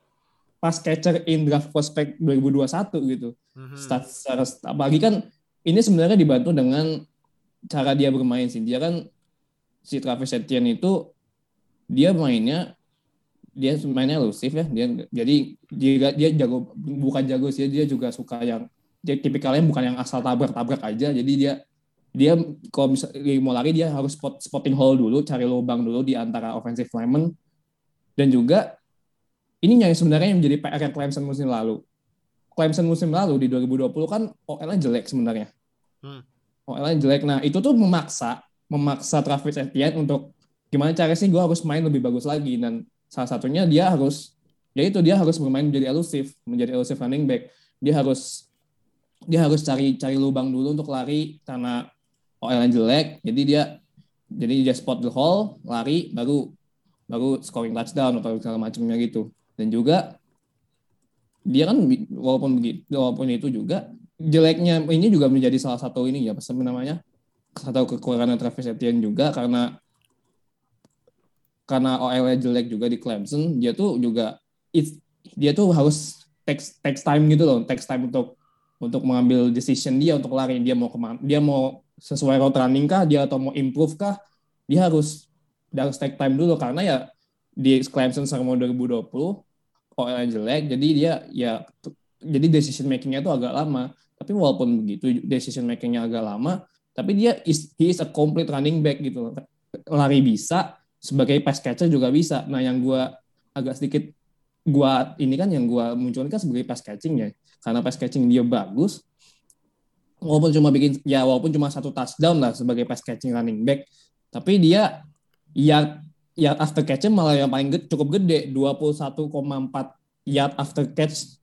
pass catcher in draft prospect 2021 gitu. Mhm. Stats secara apalagi kan ini sebenarnya dibantu dengan cara dia bermain sih. Dia kan si Travis Etienne itu dia mainnya dia mainnya elusif ya. Dia jadi dia dia jago bukan jago sih dia juga suka yang dia tipikalnya bukan yang asal tabrak-tabrak aja. Jadi dia dia kalau misalnya mau lari dia harus spot, spotting hole dulu, cari lubang dulu di antara offensive lineman dan juga ini yang sebenarnya yang menjadi PR yang Clemson musim lalu. Clemson musim lalu di 2020 kan OL-nya jelek sebenarnya. Hmm. OL-nya jelek. Nah, itu tuh memaksa memaksa Travis Etienne untuk gimana cara sih gue harus main lebih bagus lagi dan salah satunya dia harus ya itu dia harus bermain menjadi elusif, menjadi elusif running back. Dia harus dia harus cari cari lubang dulu untuk lari karena OL-nya jelek. Jadi dia jadi dia spot the hole, lari baru baru scoring touchdown atau segala macamnya gitu. Dan juga dia kan walaupun begitu walaupun itu juga jeleknya ini juga menjadi salah satu ini ya apa namanya satu kekurangan Travis Etienne juga karena karena OL jelek juga di Clemson dia tuh juga it, dia tuh harus text text time gitu loh text time untuk untuk mengambil decision dia untuk lari dia mau ke mana dia mau sesuai route running kah dia atau mau improve kah dia harus dia harus take time dulu karena ya di Clemson selama 2020 OL jelek jadi dia ya jadi decision makingnya tuh agak lama tapi walaupun begitu decision makingnya agak lama tapi dia is, he is a complete running back gitu lari bisa sebagai pass catcher juga bisa. Nah, yang gue agak sedikit gua ini kan yang gua munculkan kan sebagai pass catching ya. Karena pass catching dia bagus. Walaupun cuma bikin ya walaupun cuma satu touchdown lah sebagai pass catching running back, tapi dia ya ya after catch malah yang paling gede, cukup gede 21,4 yard after catch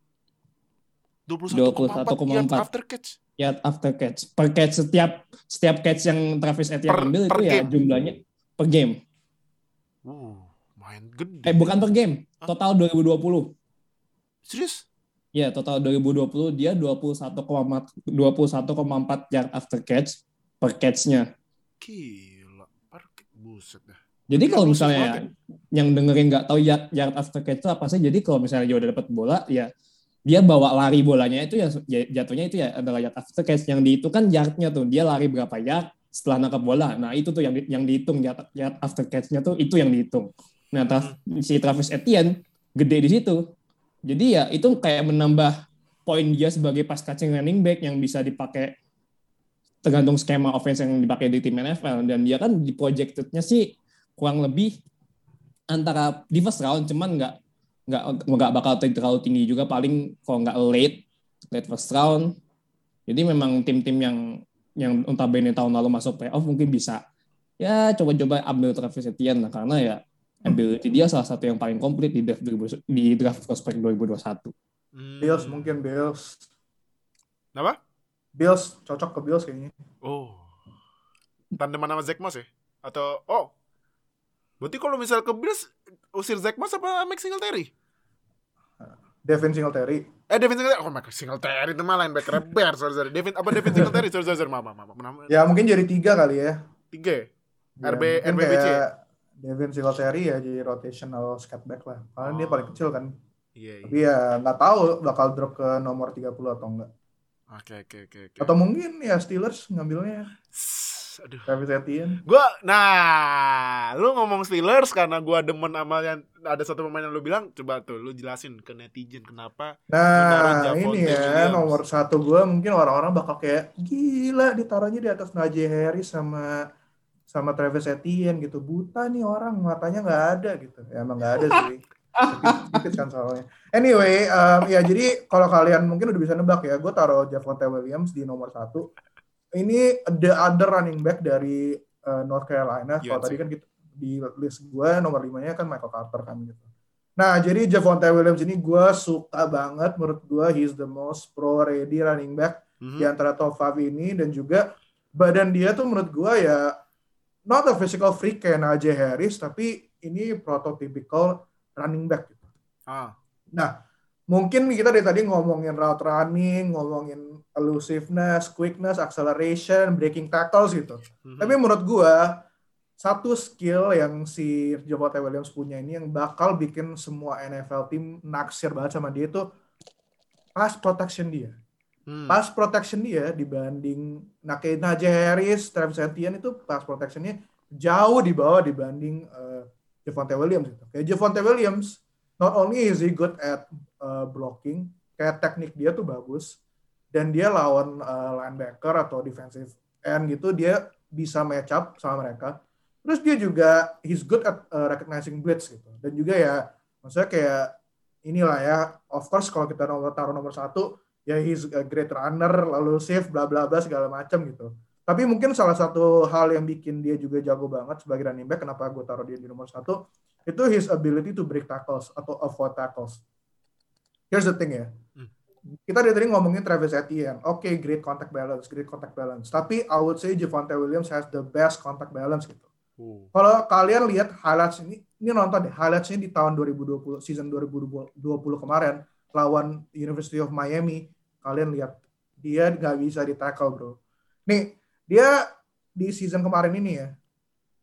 21,4 yard after catch. Yard after catch. Per catch setiap setiap catch yang Travis Etienne Per- ambil per itu ya game. jumlahnya per game. Uh, main gede. Eh bukan per game, total 2020. Serius? Ya, total 2020 dia 21,4 21,4 yard after catch per catch-nya. Gila. Parkit buset dah. Jadi kalau misalnya yang dengerin nggak tahu yard, yard after catch itu apa sih? Jadi kalau misalnya dia udah dapat bola, ya dia bawa lari bolanya itu ya ya- jatuhnya itu ya adalah yard after catch. Yang di itu kan yardnya tuh dia lari berapa yard setelah nangkap bola. Nah itu tuh yang di- yang dihitung yard, yard after catch-nya tuh itu yang dihitung. Nah Tra- si Travis Etienne gede di situ. Jadi ya itu kayak menambah poin dia sebagai pass catching running back yang bisa dipakai tergantung skema offense yang dipakai di tim NFL dan dia kan di projected-nya sih kurang lebih antara di first round cuman nggak nggak nggak bakal terlalu tinggi juga. Paling kalau nggak late late first round. Jadi memang tim-tim yang yang notabene tahun lalu masuk playoff mungkin bisa ya coba-coba ambil Travis Etienne karena ya ability dia salah satu yang paling komplit di draft 2000 di draft prospect 2021 Hmm. Bills mungkin Bills. Apa? Bills cocok ke Bills kayaknya. Oh. Tandeman sama Zach Moss ya? Atau oh. Berarti kalau misal ke Bills usir Zach Moss apa Mike Singletary? Devin Singletary. Eh Devin Singletary. Oh Mike Singletary itu mah linebacker Bears. Sorry, sorry. Devin apa Devin Singletary? Sorry, sorry, sorry. Maaf, maaf, maaf. Maaf. Ya mungkin jadi tiga kali ya. Tiga ya? Ya, RB RBBC. kayak Devin Singletary ya jadi rotational scat back lah. Karena dia Oh. paling kecil kan. Iya, iya. Tapi ya nggak tahu bakal drop ke nomor 30 atau enggak. Oke, oke, oke, oke. Atau mungkin ya Steelers ngambilnya Aduh. Travis Etienne. Gua nah, lu ngomong Steelers karena gua demen sama yang ada satu pemain yang lu bilang, coba tuh lu jelasin ke netizen kenapa Nah, ini ya Williams. nomor satu gue mungkin orang-orang bakal kayak gila ditaruhnya di atas Najee Harris sama sama Travis Etienne gitu. Buta nih orang matanya nggak ada gitu. Ya emang nggak ada sih. [LAUGHS] Tipis kan soalnya. Anyway, um, ya jadi kalau kalian mungkin udah bisa nebak ya, gue taruh Javonte Williams di nomor satu. Ini the other running back dari uh, North Carolina. Kalau UNC. tadi kan kita, di list gue nomor limanya kan Michael Carter kan gitu. Nah, jadi Javonte Williams ini gue suka banget. Menurut gue, he's the most pro-ready running back Mhm. di antara top 5 ini. Dan juga badan dia tuh menurut gue ya not a physical freak kayak Najee Harris, tapi ini prototypical running back. Gitu. Ah, Nah, mungkin kita dari tadi ngomongin route running, ngomongin elusiveness, quickness, acceleration, breaking tackles gitu. mhm. Tapi menurut gua satu skill yang si Javonte Williams punya ini yang bakal bikin semua NFL tim naksir banget sama dia itu pass protection dia. Hmm. pass protection dia dibanding kayak Najee Harris, Travis Etienne itu pass protectionnya jauh di bawah dibanding uh, Javonte Williams gitu. Kayak Javonte Williams, not only is he good at uh, blocking, kayak teknik dia tuh bagus, dan dia lawan uh, linebacker atau defensive end gitu, dia bisa match up sama mereka. Terus dia juga he's good at uh, recognizing blitz gitu. Dan juga ya, maksudnya kayak inilah ya, of course kalau kita nomor taruh nomor satu, ya he's a great runner, lalu save, bla bla bla segala macam gitu. Tapi mungkin salah satu hal yang bikin dia juga jago banget sebagai running back, kenapa gue taruh dia di nomor satu, itu his ability to break tackles atau avoid tackles. Here's the thing ya. Hmm. Kita dari tadi ngomongin Travis Etienne. Oke, okay, great contact balance, great contact balance. Tapi I would say Javonte Williams has the best contact balance gitu. Uh. Kalau kalian lihat highlights ini, ini nonton deh, highlights ini di tahun 2020, season 2020 kemarin, lawan University of Miami, kalian lihat, dia nggak bisa di tackle bro. Nih, dia di season kemarin ini ya,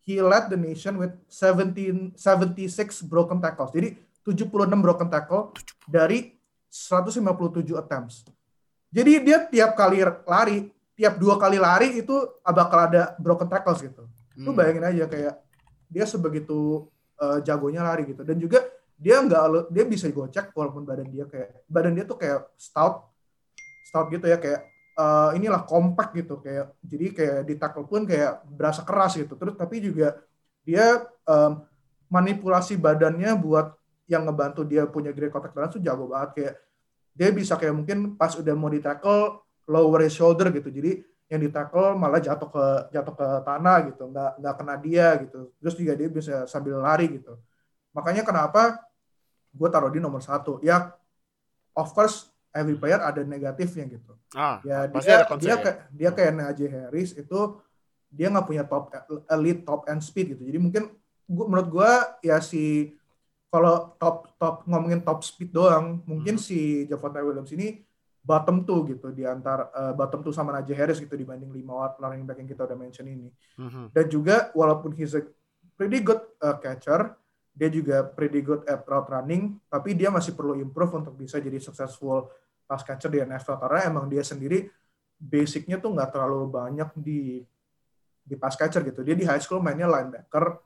he led the nation with 17, 76 broken tackles. Jadi 76 broken tackle dari 157 attempts. Jadi dia tiap kali lari, tiap dua kali lari itu bakal ada broken tackles gitu. Lu Hmm. bayangin aja kayak dia sebegitu uh, jagonya lari gitu. Dan juga dia nggak dia bisa gocek walaupun badan dia kayak badan dia tuh kayak stout stout gitu ya kayak uh, inilah compact gitu kayak jadi kayak di tackle pun kayak berasa keras gitu. Terus tapi juga dia um, manipulasi badannya buat yang ngebantu dia punya great contact balance tuh jago banget kayak dia bisa kayak mungkin pas udah mau di tackle lower his shoulder gitu. Jadi yang di tackle malah jatuh ke jatuh ke tanah gitu nggak nggak kena dia gitu terus juga dia bisa sambil lari gitu makanya kenapa gue taruh di nomor satu ya of course every player ada negatifnya gitu Ah, ya dia dia ya. kayak dia kayak Najee Harris itu dia nggak punya top elite top end speed gitu jadi mungkin gua, menurut gue ya si kalau top top ngomongin top speed doang mungkin Hmm. si Javonte Williams ini bottom two gitu di antara eh, bottom two sama Najee Harris gitu dibanding lima running back yang kita udah mention ini Mhm. dan juga walaupun he's a pretty good uh, catcher dia juga pretty good at route running tapi dia masih perlu improve untuk bisa jadi successful pass catcher di NFL karena emang dia sendiri basicnya tuh nggak terlalu banyak di di pass catcher gitu dia di high school mainnya linebacker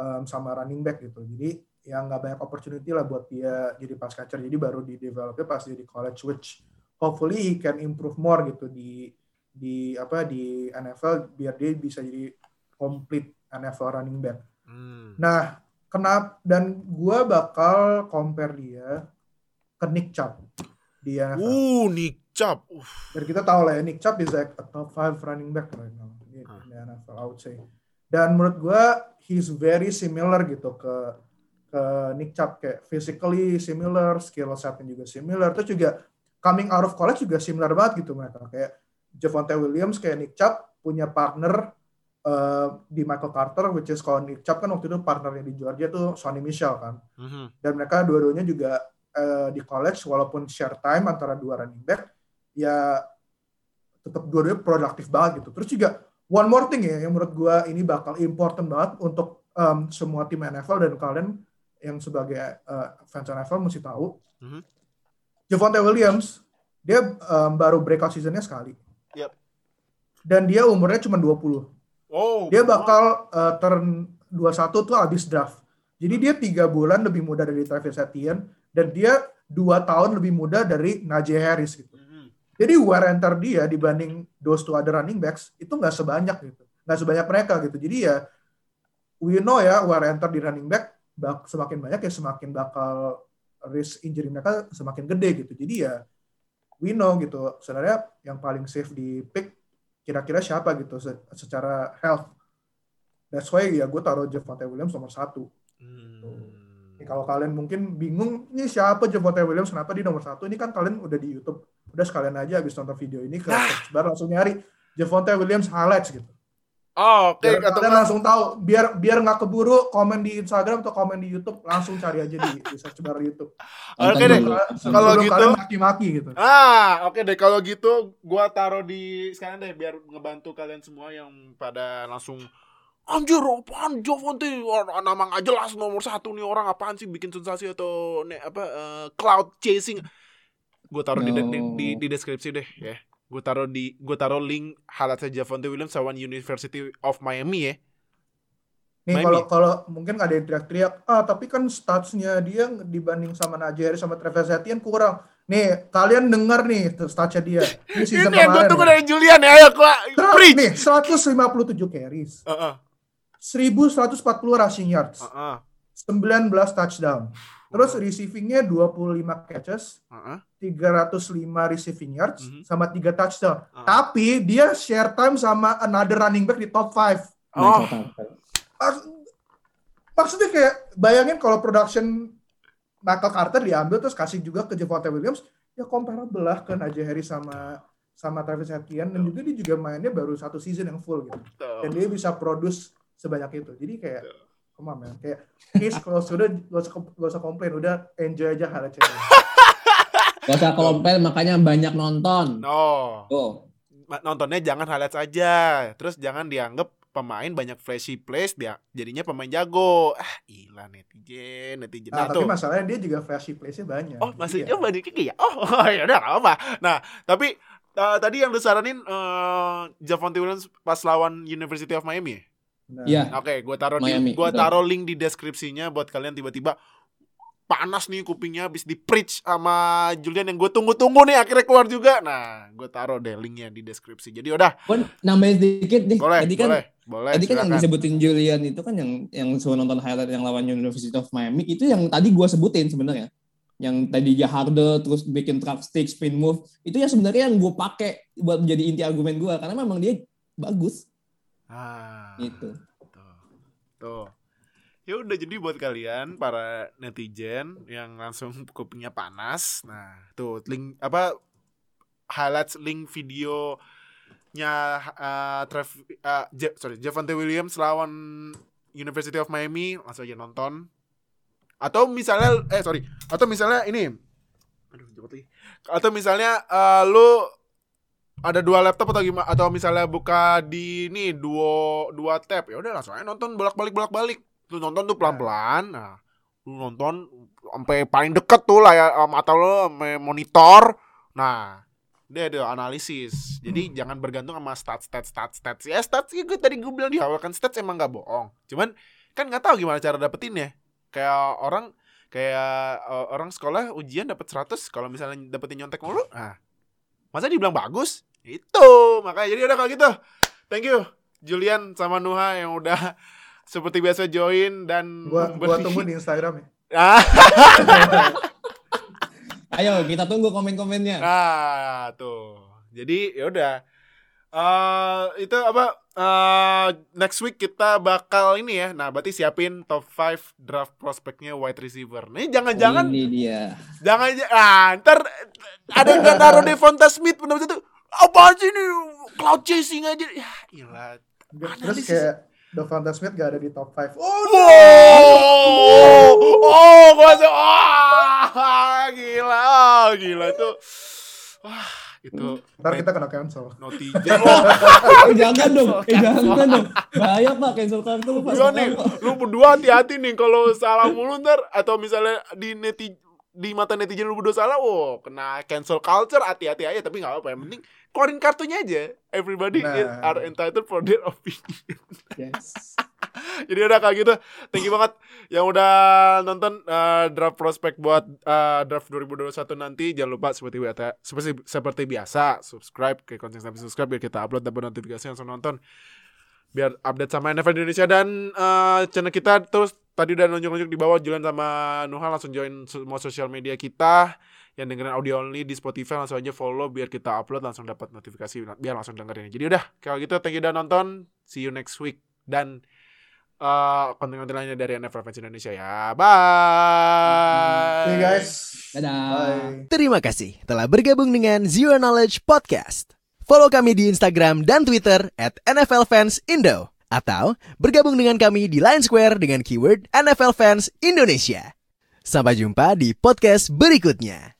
um, sama running back gitu jadi ya nggak banyak opportunity lah buat dia jadi pass catcher jadi baru di developnya pas dia di college which hopefully he can improve more gitu di di apa di NFL biar dia bisa jadi complete NFL running back. Hmm. Nah, kenapa dan gua bakal compare dia ke Nick Chubb di NFL. Uh, Nick Chubb. Uh. Dan kita tahu lah ya Nick Chubb is like a top 5 running back right now di, Ah. di NFL I would say. Dan menurut gua he's very similar gitu ke ke Nick Chubb kayak physically similar, skill setnya juga similar. Terus juga coming out of college juga similar banget gitu mereka. Kayak Javonte Williams kayak Nick Chubb punya partner uh, di Michael Carter, which is kalau Nick Chubb kan waktu itu partnernya di Georgia tuh Sonny Michel kan. Mhm. Dan mereka dua-duanya juga uh, di college walaupun share time antara dua running back, ya tetap dua-duanya produktif banget gitu. Terus juga one more thing ya yang menurut gua ini bakal important banget untuk um, semua tim NFL dan kalian yang sebagai uh, fans NFL mesti tahu. Mhm. Javonte Williams dia um, baru breakout seasonnya sekali. Yep. Dan dia umurnya cuma 20. Oh. Dia bakal uh, turn 21 tuh habis draft. Jadi dia tiga bulan lebih muda dari Travis Etienne dan dia dua tahun lebih muda dari Najee Harris gitu. Mhm. Jadi wear and tear dia dibanding those two other running backs itu nggak sebanyak gitu, nggak sebanyak mereka gitu. Jadi ya we know ya wear and tear di running back bak- semakin banyak ya semakin bakal risk injury mereka semakin gede gitu. Jadi ya we know gitu sebenarnya yang paling safe di pick kira-kira siapa gitu se- secara health. That's why ya gue taruh Javonte Williams nomor satu. Hmm. Kalau kalian mungkin bingung ini siapa Javonte Williams kenapa di nomor satu ini kan kalian udah di YouTube udah sekalian aja habis nonton video ini ke search bar langsung nyari Javonte Williams highlights gitu Oh, oke atau kalian langsung tahu biar biar nggak keburu komen di Instagram atau komen di YouTube langsung cari aja di, [LAUGHS] di search bar YouTube Oke Nonton deh. Kalau gitu- maki-maki gitu Ah, oke deh kalau gitu gua taruh di sekarang deh biar ngebantu kalian semua yang pada langsung Anjir, apaan? Orang- Nama nggak jelas nomor satu nih orang apaan sih bikin sensasi atau ne, apa eh, cloud chasing? gue taruh di, di, No. di, di deskripsi deh ya. Gue taruh di gue taruh link highlightsnya Javonte Williams lawan University of Miami ya. Nih kalau kalau mungkin ada yang teriak-teriak, ah tapi kan statsnya dia dibanding sama Najee sama Travis Etienne kurang. Nih kalian dengar nih statsnya dia. Ini Ini yang gue tunggu ya. dari Julian ya. Ayo gua preach. Nih 157 carries, Heeh. 1140 rushing yards, Heeh. 19 touchdown. Terus receivingnya 25 catches, Heeh. 305 receiving yards, Mhm. sama 3 touchdown. Ah. Tapi dia share time sama another running back di top 5. Oh. Maks- maksudnya kayak bayangin kalau production Michael Carter diambil terus kasih juga ke Javonte Williams ya comparable lah ke Najee Harris sama sama Travis Etienne dan juga dia juga mainnya baru satu season yang full gitu dan dia bisa produce sebanyak itu jadi kayak on man kayak case kalau sudah gak usah gak usah komplain udah enjoy aja highlightnya Gak usah komplain makanya banyak nonton. No. Tuh. Ma- Nontonnya jangan highlights aja. Terus jangan dianggap pemain banyak flashy plays dia jadinya pemain jago. Ah, gila netizen, netizen. nah, Nah, tapi tuh. masalahnya dia juga flashy place-nya banyak Oh, masih Iya. coba dikit ya. [LAUGHS] Oh, ya udah nggak apa. Nah, tapi uh, tadi yang lu saranin uh, Javonte Williams pas lawan University of Miami. Iya. Oke, gua taruh Miami, di gua betul. taruh link di deskripsinya buat kalian tiba-tiba panas nih kupingnya habis di preach sama Julian yang gue tunggu-tunggu nih akhirnya keluar juga. Nah, gue taruh deh linknya di deskripsi. Jadi udah, Pun nambahin sedikit deh. boleh, tadi kan boleh, boleh. tadi kan yang silakan. disebutin Julian itu kan yang yang suruh nonton highlight yang lawan University of Miami itu yang tadi gua sebutin sebenarnya. Yang tadi dia harder terus bikin truck stick spin move itu yang sebenarnya yang gue pakai buat menjadi inti argumen gua karena memang dia bagus Ah, gitu. Tuh. Tuh. Ya udah jadi buat kalian para netizen yang langsung [LAUGHS] kupingnya panas. Nah, tuh link apa highlights link videonya uh, Trev, uh, Je- sorry, Javante Williams lawan University of Miami langsung aja nonton. Atau misalnya eh sorry, atau misalnya ini aduh lagi. Atau misalnya uh, lu ada dua laptop atau gimana atau misalnya buka di ini dua dua tab ya udah langsung aja nonton bolak balik bolak balik lu nonton tuh pelan pelan nah lu nonton sampai paling deket tuh lah ya mata lu sampai monitor. Nah dia ada analisis. Jadi jangan bergantung sama stats stats stats stats. Ya stats ya gue tadi gue bilang di awal kan stats emang nggak bohong. Cuman kan nggak tahu gimana cara dapetinnya kayak orang kayak eh, orang sekolah ujian dapat 100 kalau misalnya dapetin nyontek mulu nah masa dibilang bagus itu makanya jadi udah kalau gitu. Thank you Julian sama Nuha yang udah [LAUGHS] seperti biasa join dan gua gua tunggu di Instagram ya. [LAUGHS] Ah, [LAUGHS] Ayo kita tunggu komen-komennya. ah, tuh. Jadi ya udah. Eh, itu apa eh, next week kita bakal ini ya. Nah berarti siapin top 5 draft prospeknya wide receiver. Nih jangan-jangan Ini dia. Jangan ah, ntar ada yang nggak naruh Devonta Smith benar itu apa sih ini? Cloud chasing aja. Ya gila. Terus kayak Devonta Smith gak ada di top 5 oh wow. oh gua tuh ah gila ah, gila itu wah itu ntar kita kena cancel. Netizen. Oh, [LAUGHS] Eh jangan dong, eh jangan dong. Bahaya pak. Cancel culture pak. iya nih lu berdua hati-hati nih kalau salah mulu ntar. Atau misalnya di neti di mata netizen lu berdua salah, wow, kena cancel culture, hati-hati aja. Tapi nggak apa-apa, yang penting keluarin kartunya aja. Everybody Nah. is- are entitled for their opinion. Yes. [LAUGHS] Jadi udah kayak gitu. Thank you banget yang udah nonton uh, draft prospek buat uh, draft 2021 nanti. Jangan lupa seperti biasa, seperti seperti biasa subscribe ke konten sampai subscribe biar kita upload dapat notifikasi langsung nonton. Biar update sama NFL Indonesia dan uh, channel kita terus tadi udah nunjuk-nunjuk di bawah Julian sama Nuha langsung join semua sosial media kita yang dengerin audio only di Spotify langsung aja follow biar kita upload langsung dapat notifikasi biar langsung dengerin. Jadi udah kalau gitu thank you udah nonton. See you next week dan uh, konten-konten lainnya dari NFL Fans Indonesia ya. Bye. Oke guys Dadah. bye Terima kasih telah bergabung dengan Zero Knowledge Podcast. Follow kami di Instagram dan Twitter at NFL Fans Indo. Atau bergabung dengan kami di Line Square dengan keyword NFL Fans Indonesia. Sampai jumpa di podcast berikutnya.